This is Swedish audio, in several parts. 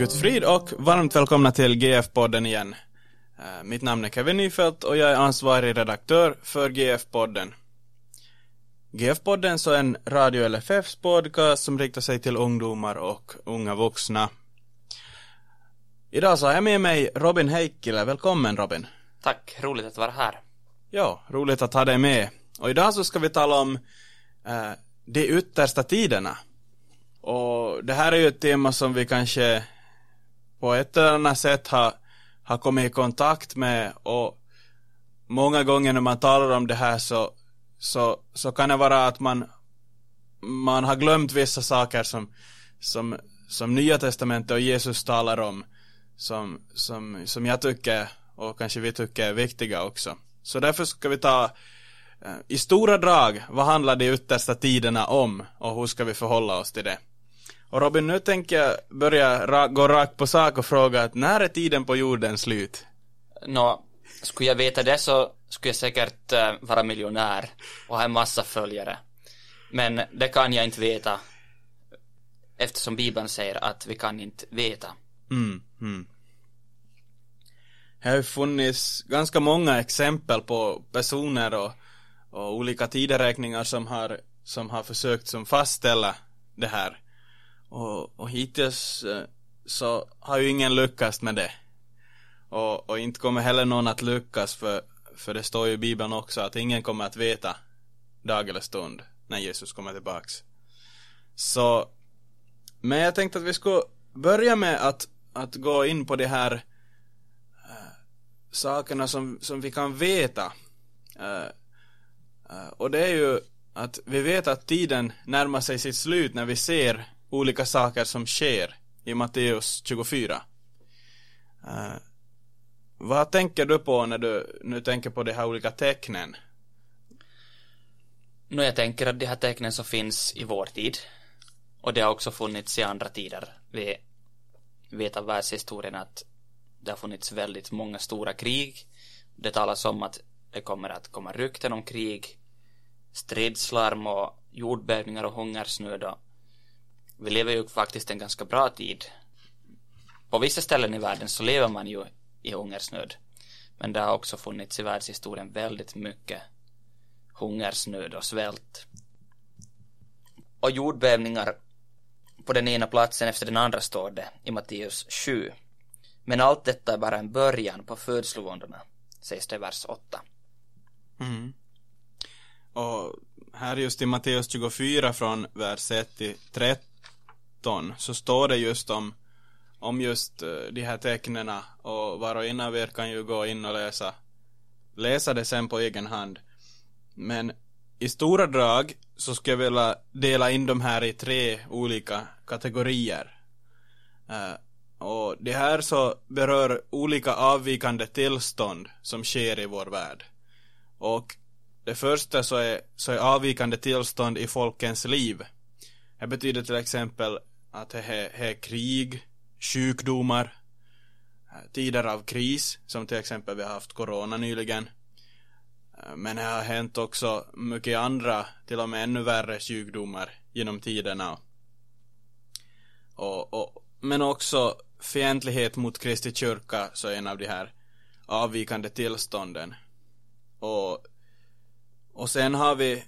Gudfrid och varmt välkomna till GF-podden igen. Eh, Mitt namn är Kevin Nyfeldt och jag är ansvarig redaktör för GF-podden. GF-podden så är en Radio LFFs podcast som riktar sig till ungdomar och unga vuxna. Idag så har jag med mig Robin Heikkilä. Välkommen Robin. Tack, roligt att vara här. Ja, roligt att ha dig med. Och idag så ska vi tala om eh, de yttersta tiderna. Och det här är ju ett tema som vi kanske på ett eller annat sätt har, har kommit i kontakt med och många gånger när man talar om det här så, så, så kan det vara att man, man har glömt vissa saker som, som, som Nya Testamentet och Jesus talar om som, som, som jag tycker och kanske vi tycker är viktiga också. Så därför ska vi ta eh, i stora drag, vad handlar de yttersta tiderna om och hur ska vi förhålla oss till det? Och Robin, nu tänker jag börja ra gå rakt på sak och fråga att när är tiden på jorden slut? Nå, skulle jag veta det så skulle jag säkert uh, vara miljonär och ha en massa följare. Men det kan jag inte veta eftersom Bibeln säger att vi kan inte veta. Mm, mm. Det har ju funnits ganska många exempel på personer och, och olika tideräkningar som har, som har försökt som fastställa det här. Och, och hittills eh, så har ju ingen lyckats med det. Och, och inte kommer heller någon att lyckas för, för det står ju i Bibeln också att ingen kommer att veta dag eller stund när Jesus kommer tillbaks. Så, men jag tänkte att vi skulle börja med att, att gå in på de här äh, sakerna som, som vi kan veta. Äh, äh, och det är ju att vi vet att tiden närmar sig sitt slut när vi ser olika saker som sker i Matteus 24. Uh, eh, vad tänker du på när du nu tänker på de här olika tecknen? Nå, jag tänker att de här tecknen som finns i vår tid och det har också funnits i andra tider. Vi vet av världshistorien att det har funnits väldigt många stora krig. Det talas om att det kommer att komma rykten om krig, stridslarm och jordbävningar och hungersnöd och vi lever ju faktiskt en ganska bra tid. På vissa ställen i världen så lever man ju i hungersnöd. Men det har också funnits i världshistorien väldigt mycket hungersnöd och svält. Och jordbävningar på den ena platsen efter den andra står det i Matteus 7. Men allt detta är bara en början på födslovåndorna, sägs det i vers 8. Mm. Och här just i Matteus 24 från vers 1 till 13 13 så står det just om, om just eh, de här tecknena och var och en av er kan ju gå in och läsa, läsa det sen på egen hand. Men i stora drag så skulle jag vilja dela in de här i tre olika kategorier. Uh, och det här så berör olika avvikande tillstånd som sker i vår värld. Och det första så är, så är avvikande tillstånd i folkens liv. Det betyder till exempel att det är krig, sjukdomar, eh, tider av kris, som till exempel vi har haft corona nyligen. Eh, men det har hänt också mycket andra, till och med ännu värre sjukdomar genom tiderna. Och, och, men också fientlighet mot Kristi kyrka, så är en av de här avvikande tillstånden. Och, och sen har vi,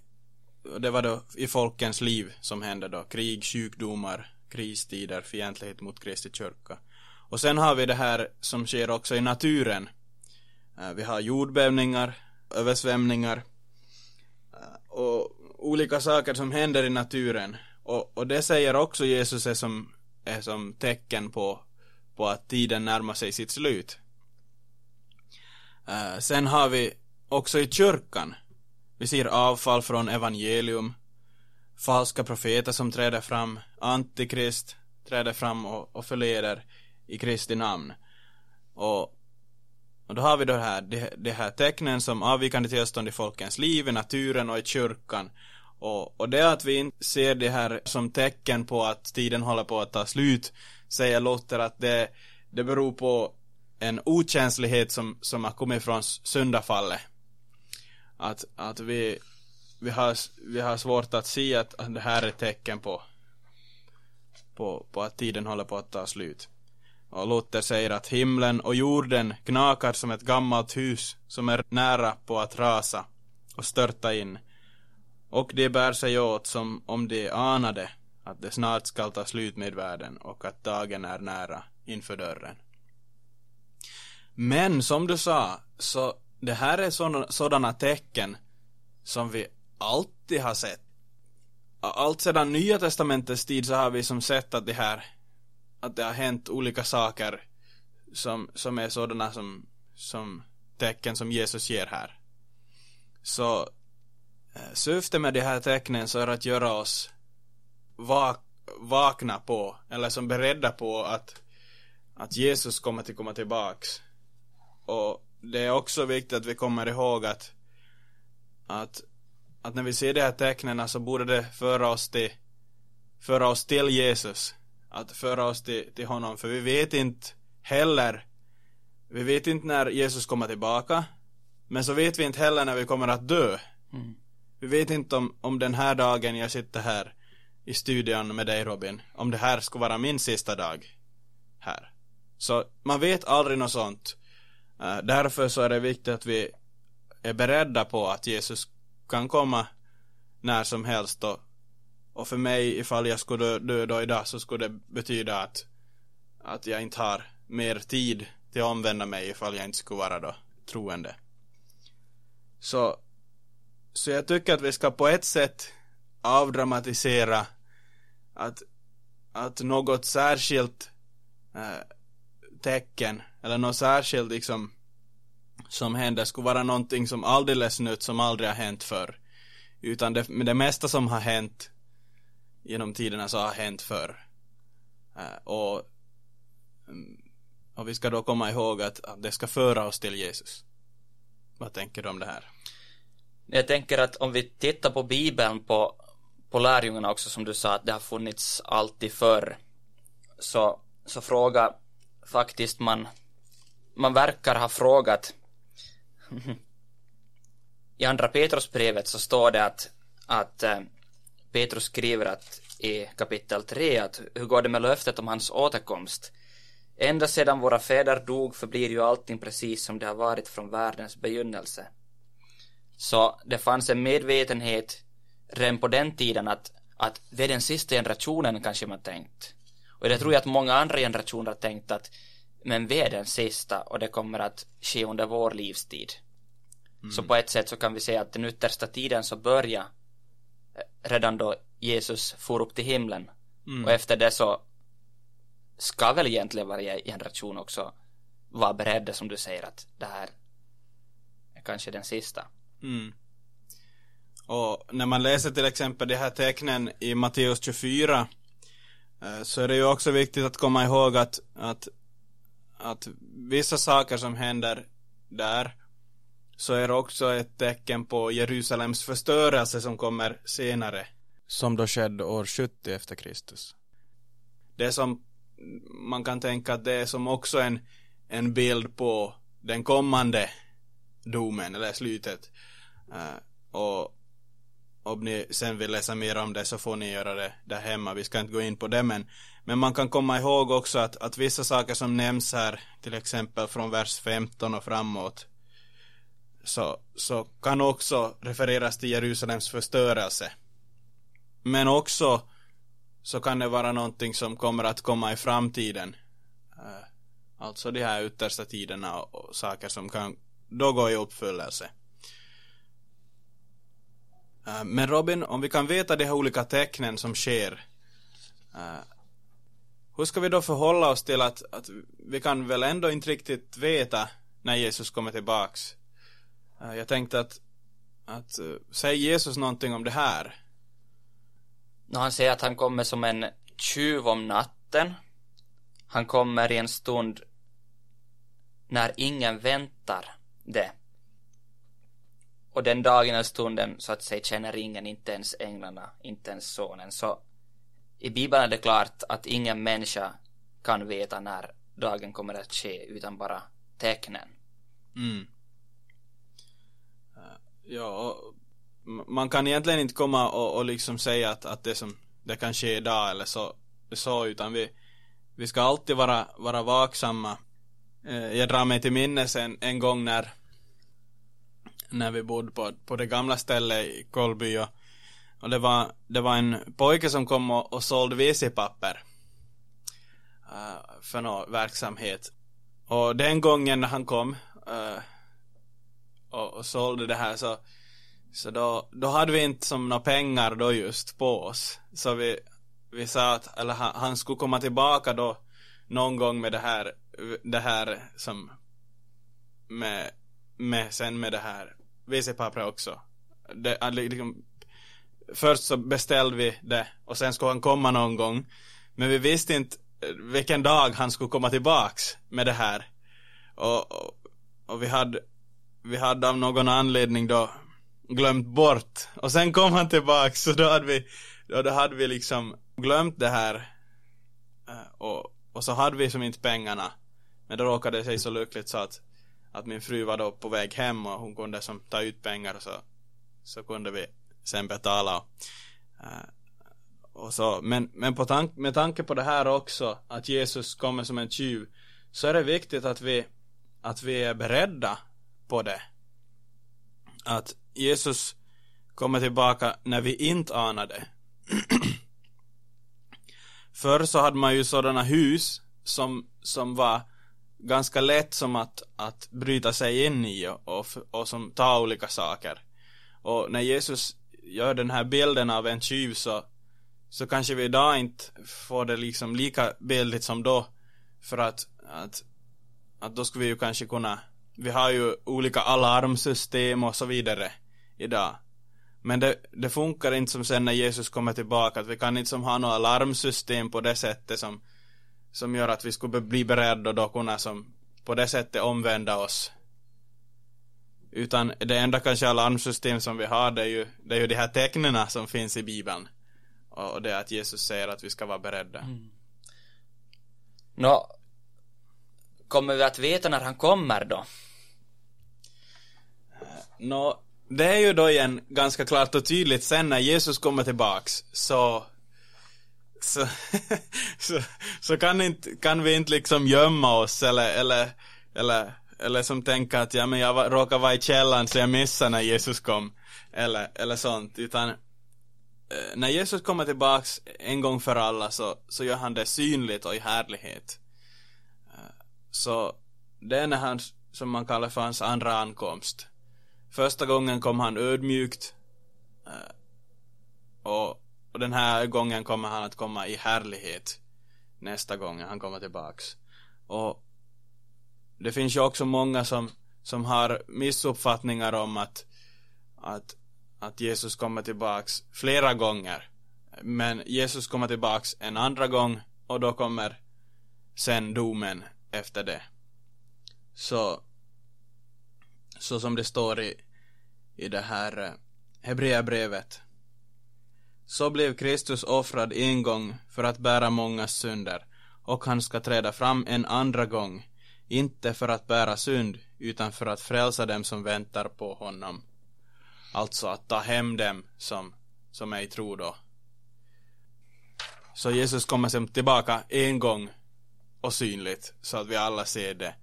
det var då i folkens liv som hände då, krig, sjukdomar, kristider, fientlighet mot Kristi kyrka. Och sen har vi det här som sker också i naturen. Eh, vi har jordbävningar, översvämningar eh, och olika saker som händer i naturen. Och, och det säger också Jesus är som, är som tecken på, på att tiden närmar sig sitt slut. Eh, sen har vi också i kyrkan. Vi ser avfall från evangelium falska profeter som träder fram, antikrist träder fram och, och förleder i Kristi namn. Och, och då har vi då här, det, det här tecknen som avvikande tillstånd i folkens liv, i naturen och i kyrkan. Och, och det att vi inte ser det här som tecken på att tiden håller på att ta slut, säger Luther att det, det beror på en okänslighet som, som har kommit från syndafallet. Att, att vi, vi har, vi har svårt att se att, att det här är ett tecken på, på, på att tiden håller på att ta slut. Och Luther säger att himlen och jorden knakar som ett gammalt hus som är nära på att rasa och störta in. Och de bär sig åt som om de anade att det snart skall ta slut med världen och att dagen är nära inför dörren. Men som du sa, så det här är sådana, sådana tecken som vi alltid har sett. Allt sedan Nya Testamentets tid så har vi som sett att det här att det har hänt olika saker som, som är sådana som, som tecken som Jesus ger här. Så eh, syftet med de här tecknen så är att göra oss vak vakna på, eller som beredda på att, att Jesus kommer att komma tillbaks. Och det är också viktigt att vi kommer ihåg att, att, att när vi ser de här tecknen så borde det föra oss till, föra oss till Jesus. Att föra oss till, till honom, för vi vet inte heller, vi vet inte när Jesus kommer tillbaka, men så vet vi inte heller när vi kommer att dö. Mm. Vi vet inte om, om den här dagen jag sitter här i studion med dig Robin, om det här skulle vara min sista dag här. Så man vet aldrig något sånt. Uh, därför så är det viktigt att vi är beredda på att Jesus kan komma när som helst och, och för mig ifall jag skulle dö, dö då idag så skulle det betyda att att jag inte har mer tid till att omvända mig ifall jag inte skulle vara då troende. Så, så jag tycker att vi ska på ett sätt avdramatisera att, att något särskilt äh, tecken eller något särskilt liksom som händer skulle vara någonting som alldeles nytt som aldrig har hänt förr. Utan det, det mesta som har hänt genom tiderna så har hänt förr. Eh, och, mm, och vi ska då komma ihåg att, att det ska föra oss till Jesus. Vad tänker du om det här? Jag tänker att om vi tittar på Bibeln på på lärjungarna också som du sa att det har funnits alltid förr. Så, så fråga faktiskt man, man verkar ha frågat i andra Petrusbrevet så står det att, att eh, Petrus skriver att i kapitel 3 att hur går det med löftet om hans återkomst? Ända sedan våra fäder dog förblir ju allting precis som det har varit från världens begynnelse. Så det fanns en medvetenhet redan på den tiden att, att det är den sista generationen kanske man tänkt. Och det tror jag att många andra generationer har tänkt att men vi är den sista och det kommer att ske under vår livstid. Mm. Så på ett sätt så kan vi säga att den yttersta tiden så börjar eh, redan då Jesus for upp till himlen. Mm. Och efter det så ska väl egentligen varje generation också vara beredda som du säger att det här är kanske den sista. Mm. Och när man läser till exempel de här tecknen i Matteus 24 eh, så är det ju också viktigt att komma ihåg att, att, att vissa saker som händer där så är det också ett tecken på Jerusalems förstörelse som kommer senare. Som då skedde år 70 efter Kristus. Det som man kan tänka att det är som också en, en bild på den kommande domen eller slutet. Uh, och om ni sen vill läsa mer om det så får ni göra det där hemma. Vi ska inte gå in på det men, men man kan komma ihåg också att, att vissa saker som nämns här, till exempel från vers 15 och framåt, så, så kan också refereras till Jerusalems förstörelse. Men också så kan det vara någonting som kommer att komma i framtiden. Eh, alltså de här yttersta tiderna och, och saker som kan då gå i uppfyllelse. Uh, men Robin, om vi kan veta de här olika tecknen som sker, uh, hur ska vi då förhålla oss till att, att vi kan väl ändå inte riktigt veta när Jesus kommer tillbaks? Uh, jag tänkte att, att säger Jesus någonting om det här? Han säger att han kommer som en tjuv om natten. Han kommer i en stund när ingen väntar det. Och den dagen och stunden så att säga känner ingen, inte ens änglarna, inte ens sonen. Så i Bibeln är det klart att ingen människa kan veta när dagen kommer att ske utan bara tecknen. Mm. Eh, ja, man kan egentligen inte komma och, och liksom säga att, att det som det kan ske idag eller så, så utan vi, vi ska alltid vara, vara vaksamma. Eh, jag drar mig till minnes en, en gång när, när vi bodde på, på det gamla stället i Kolby och, och det, var, det var en pojke som kom och, och sålde WC-papper uh, eh, för någon verksamhet. Och den gången när han kom uh, och, och sålde det här så så då, då hade vi inte som några pengar då just på oss. Så vi, vi sa att, eller han, han skulle komma tillbaka då någon gång med det här, det här som med, med sen med det här WC-pappret också. Det, liksom, först så beställde vi det och sen skulle han komma någon gång. Men vi visste inte eh, vilken dag han skulle komma tillbaks med det här. Och, och, och vi hade, vi hade av någon anledning då glömt bort. Och sen kom han tillbaks så då hade vi, då, då hade vi liksom glömt det här. Eh, och, och så hade vi som inte pengarna. Men då råkade det sig så lyckligt så att, att min fru var då på väg hem och hon kunde som ta ut pengar så, så kunde vi sen betala. Och, och så, men, men på tank, med tanke på det här också, att Jesus kommer som en tjuv, så är det viktigt att vi, att vi är beredda på det. Att Jesus kommer tillbaka när vi inte anade. Förr så hade man ju sådana hus som, som var ganska lätt som att, att bryta sig in i och, och, och som tar olika saker. Och när Jesus gör den här bilden av en tjuv så, så kanske vi idag inte får det liksom lika bildligt som då. För att, att, att då skulle vi ju kanske kunna, vi har ju olika alarmsystem och så vidare idag. Men det, det funkar inte som sen när Jesus kommer tillbaka, att vi kan inte som ha några alarmsystem på det sättet som, som gör att vi skulle bli beredda och då kunna som på det sättet omvända oss. Utan det enda kanske alarmsystem som vi har det är ju, det är ju de här tecknen som finns i bibeln. Och det är att Jesus säger att vi ska vara beredda. Mm. Nå, kommer vi att veta när han kommer då? Nå, det är ju då igen ganska klart och tydligt sen när Jesus kommer tillbaks så så, så, så kan, inte, kan vi inte liksom gömma oss eller, eller, eller, eller som tänka att ja men jag råkar vara i källan så jag missar när Jesus kom. Eller, eller sånt, utan eh, när Jesus kommer tillbaks en gång för alla så, så gör han det synligt och i härlighet. Eh, så det är när han, som man kallar för hans andra ankomst. Första gången kom han ödmjukt. Eh, och, och den här gången kommer han att komma i härlighet. Nästa gång han kommer tillbaks. Och det finns ju också många som, som har missuppfattningar om att, att, att Jesus kommer tillbaks flera gånger. Men Jesus kommer tillbaks en andra gång och då kommer sen domen efter det. Så så som det står i, i det här eh, Hebreerbrevet. Så blev Kristus offrad en gång för att bära mångas synder och han ska träda fram en andra gång, inte för att bära synd, utan för att frälsa dem som väntar på honom. Alltså att ta hem dem som, som är i tro då. Så Jesus kommer sen tillbaka en gång och synligt, så att vi alla ser det.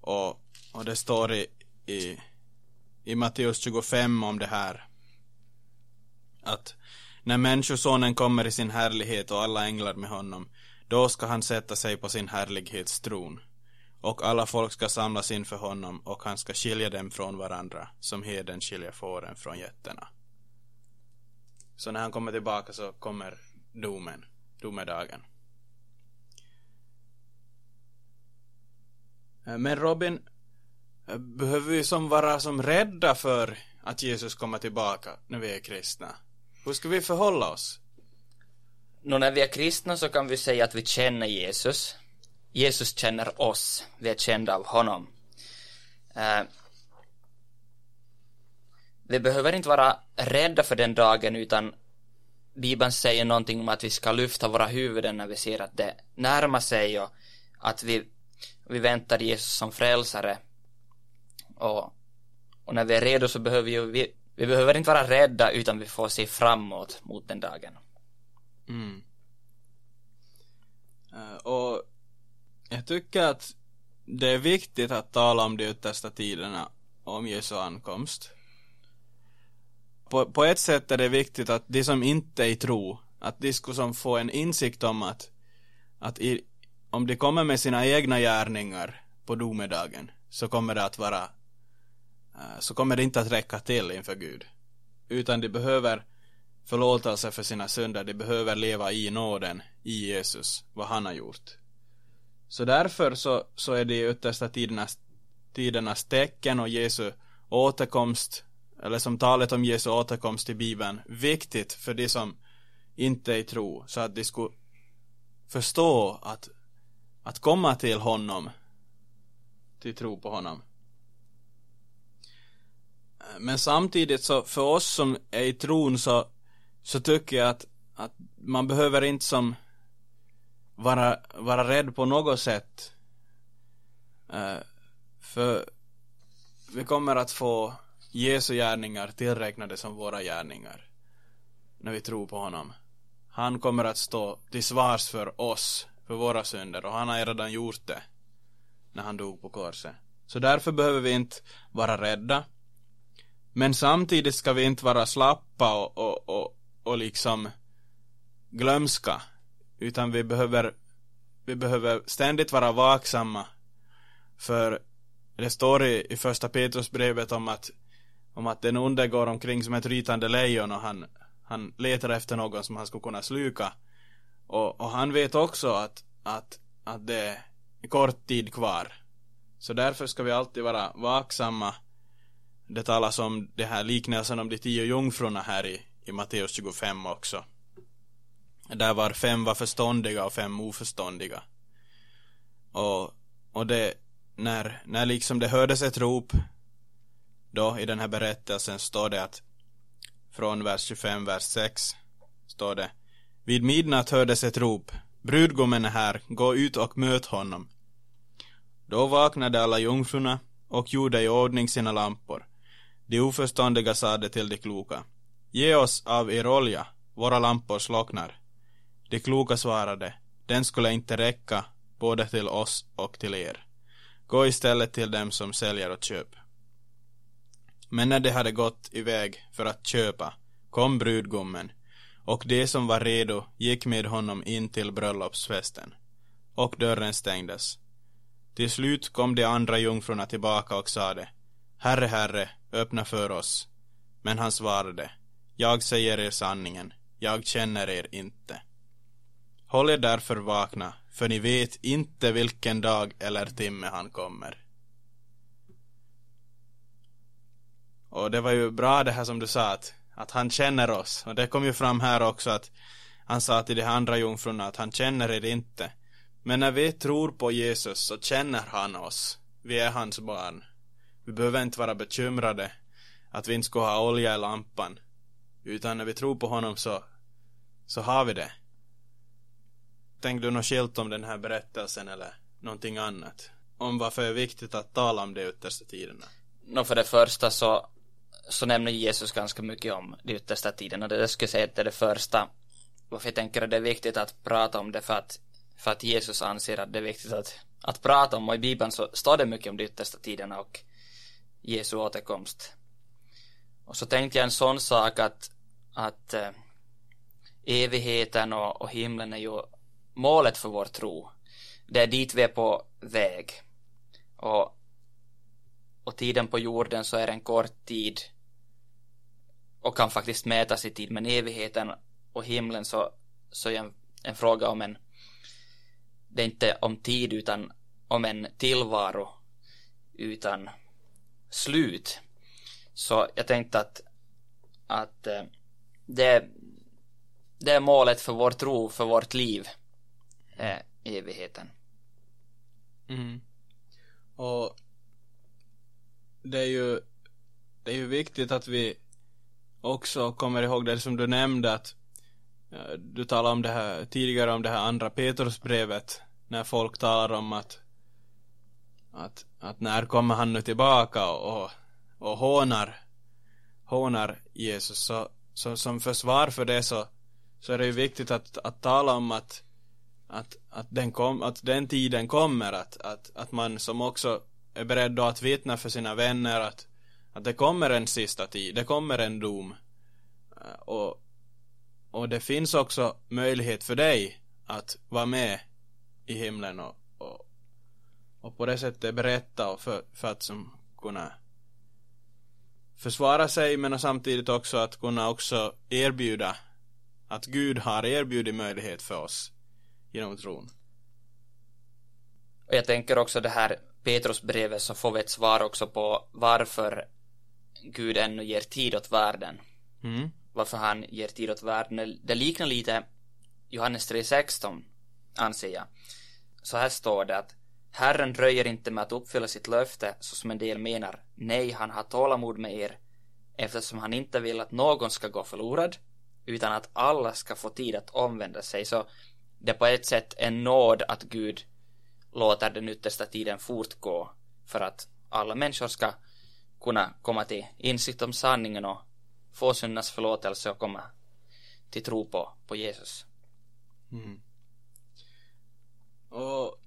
Och, och det står i, i, i Matteus 25 om det här. Att när människosonen kommer i sin härlighet och alla änglar med honom, då ska han sätta sig på sin härlighetstron. Och alla folk ska samlas inför honom och han ska skilja dem från varandra, som heden skiljer fåren från getterna. Så när han kommer tillbaka så kommer domen, domedagen. Men Robin, Behöver vi som vara som rädda för att Jesus kommer tillbaka när vi är kristna? Hur ska vi förhålla oss? Nå, när vi är kristna så kan vi säga att vi känner Jesus. Jesus känner oss. Vi är kända av honom. Eh, vi behöver inte vara rädda för den dagen utan Bibeln säger någonting om att vi ska lyfta våra huvuden när vi ser att det närmar sig och att vi, vi väntar Jesus som frälsare och, och när vi är redo så behöver ju vi, vi behöver inte vara rädda utan vi får se framåt mot den dagen. Mm. Uh, och jag tycker att det är viktigt att tala om de yttersta tiderna, om Jesu ankomst. På, på ett sätt är det viktigt att de som inte är i tro, att de skulle som få en insikt om att, att i, om de kommer med sina egna gärningar på domedagen, så kommer det att vara, Eh, så kommer det inte att räcka till inför Gud. Utan de behöver förlåtelse för sina synder, de behöver leva i nåden, i Jesus, vad han har gjort. Så därför så, så är det yttersta tidernas, tidernas tecken och Jesu återkomst, eller som talet om Jesu återkomst i Bibeln, viktigt för de som inte är i tro, så att de skulle förstå att, att komma till honom, till tro på honom. Men samtidigt så, för oss som är i tron så, så tycker jag att, att man behöver inte som vara, vara rädd på något sätt. Uh, för vi kommer att få Jesu gärningar tillräknade som våra gärningar. När vi tror på honom. Han kommer att stå till svars för oss, för våra synder och han har redan gjort det. När han dog på korset. Så därför behöver vi inte vara rädda. Men samtidigt ska vi inte vara slappa och, och, och, och liksom glömska utan vi behöver, vi behöver ständigt vara vaksamma. För det står i, i första Petrusbrevet om att, om att den onde går omkring som ett rytande lejon och han, han letar efter någon som han skulle kunna sluka. Och, och han vet också att, att, att det är kort tid kvar. Så därför ska vi alltid vara vaksamma. Det talas om det här liknelsen om de tio jungfrurna här i, i Matteus 25 också. Där var fem var förståndiga och fem oförståndiga. Och, och det, när, när liksom det hördes ett rop, då i den här berättelsen står det att från vers 25, vers 6 står det Vid midnatt hördes ett rop Brudgummen är här, gå ut och möt honom. Då vaknade alla jungfrurna och gjorde i ordning sina lampor. De oförståndiga sade till de kloka Ge oss av er olja, våra lampor slocknar. De kloka svarade, den skulle inte räcka både till oss och till er. Gå istället till dem som säljer och köp. Men när de hade gått iväg för att köpa kom brudgummen och de som var redo gick med honom in till bröllopsfesten och dörren stängdes. Till slut kom de andra jungfrurna tillbaka och sade Herre, Herre, öppna för oss. Men han svarade Jag säger er sanningen, jag känner er inte. Håll er därför vakna, för ni vet inte vilken dag eller timme han kommer. Och det var ju bra det här som du sa att, att han känner oss. Och det kom ju fram här också att han sa till de andra jungfrurna att han känner er inte. Men när vi tror på Jesus så känner han oss. Vi är hans barn. Vi behöver inte vara bekymrade att vi inte ska ha olja i lampan. Utan när vi tror på honom så, så har vi det. Tänkte du något skilt om den här berättelsen eller någonting annat? Om varför det är viktigt att tala om de yttersta tiderna? Nå, för det första så, så nämner Jesus ganska mycket om de yttersta tiderna. Det skulle jag säga att det är det första. Varför jag tänker att det är viktigt att prata om det för att, för att Jesus anser att det är viktigt att, att prata om och i Bibeln så står det mycket om de yttersta tiderna och Jesu återkomst. Och så tänkte jag en sån sak att, att eh, evigheten och, och himlen är ju målet för vår tro. Det är dit vi är på väg. Och, och tiden på jorden så är en kort tid och kan faktiskt mätas i tid, men evigheten och himlen så, så är en, en fråga om en det är inte om tid utan om en tillvaro utan slut. Så jag tänkte att, att eh, det, det är målet för vår tro, för vårt liv eh, är evigheten. Mm. Och det är ju det är ju viktigt att vi också kommer ihåg det som du nämnde att eh, du talade om det här tidigare om det här andra Petrusbrevet när folk talar om att att, att när kommer han nu tillbaka och, och hånar hånar Jesus så, så som försvar för det så så är det ju viktigt att, att tala om att att, att, den, kom, att den tiden kommer att, att, att man som också är beredd att vittna för sina vänner att, att det kommer en sista tid, det kommer en dom. Och, och det finns också möjlighet för dig att vara med i himlen och, och, på det sättet berätta och för, för att som kunna försvara sig men samtidigt också att kunna också erbjuda att Gud har erbjudit möjlighet för oss genom tron. Och jag tänker också det här Petrusbrevet så får vi ett svar också på varför Gud ännu ger tid åt världen. Mm. Varför han ger tid åt världen. Det liknar lite Johannes 3.16 anser jag. Så här står det att Herren dröjer inte med att uppfylla sitt löfte så som en del menar. Nej, han har tålamod med er eftersom han inte vill att någon ska gå förlorad utan att alla ska få tid att omvända sig. Så det är på ett sätt en nåd att Gud låter den yttersta tiden fortgå för att alla människor ska kunna komma till insikt om sanningen och få syndernas förlåtelse och komma till tro på, på Jesus. Mm. Och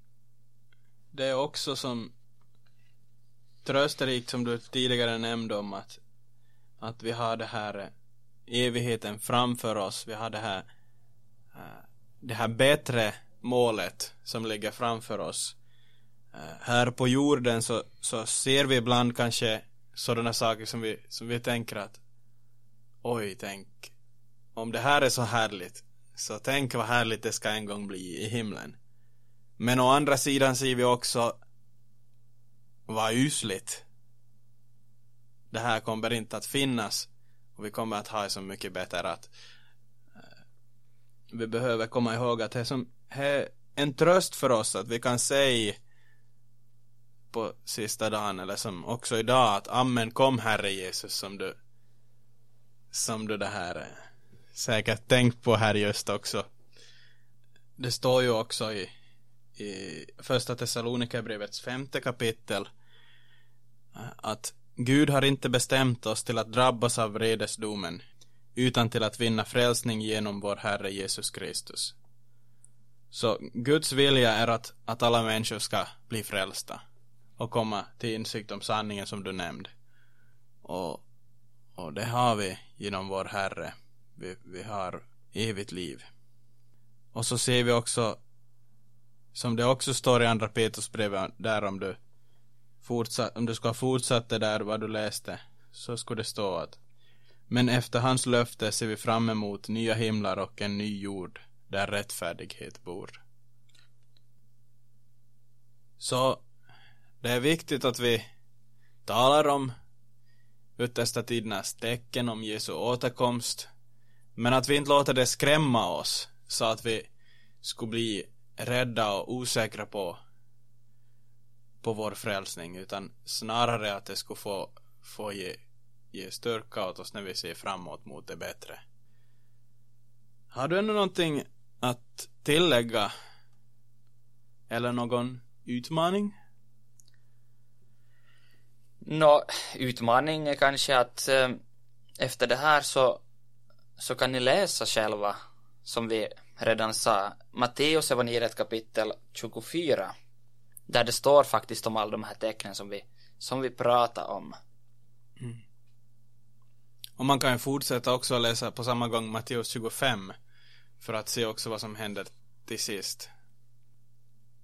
det är också som trösterikt som du tidigare nämnde om att, att vi har det här eh, evigheten framför oss. Vi har det här, eh, det här bättre målet som ligger framför oss. Eh, här på jorden så, så ser vi ibland kanske sådana saker som vi, som vi tänker att oj, tänk om det här är så härligt så tänk vad härligt det ska en gång bli i himlen. Men å andra sidan ser vi också vad usligt det här kommer inte att finnas. Och vi kommer att ha det så mycket bättre att eh, vi behöver komma ihåg att det är som är en tröst för oss att vi kan säga på sista dagen eller som också idag att Amen kom Herre Jesus som du som du det här eh, säkert tänkt på här just också. Det står ju också i i första Thessalonikerbrevets femte kapitel eh, att Gud har inte bestämt oss till att drabbas av vredesdomen, utan till att vinna frälsning genom vår Herre Jesus Kristus. Så Guds vilja är att, att alla människor ska bli frälsta och komma till insikt om sanningen som du nämnde. Och, och det har vi genom vår Herre. Vi, vi har evigt liv. Och så ser vi också, som det också står i andra Petrusbrevet, där om du fortsatt, om du ska ha fortsatt det där vad du läste, så skulle det stå att men efter hans löfte ser vi fram emot nya himlar och en ny jord där rättfärdighet bor. Så det är viktigt att vi talar om yttersta tidernas tecken om Jesu återkomst men att vi inte låter det skrämma oss så att vi skulle bli rädda och osäkra på på vår frälsning utan snarare att det skulle få, få ge, ge styrka åt oss när vi ser framåt mot det bättre. Har du ännu någonting att tillägga? Eller någon utmaning? Nå, utmaning är kanske att eh, efter det här så, så kan ni läsa själva, som vi redan sa, Matteus evangeliet kapitel 24 där det står faktiskt om alla de här tecknen som vi, som vi pratar om. Mm. Och man kan ju fortsätta också läsa på samma gång Matteus 25 för att se också vad som händer till sist.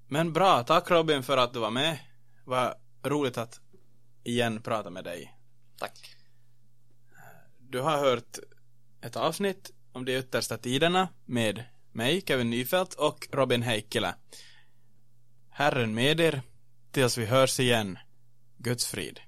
Men bra, tack Robin för att du var med. Vad roligt att igen prata med dig. Tack. Du har hört ett avsnitt om de yttersta tiderna med mig, Kevin Nyfelt och Robin Heikkilä. Herren med er, tills vi hörs igen. Guds frid.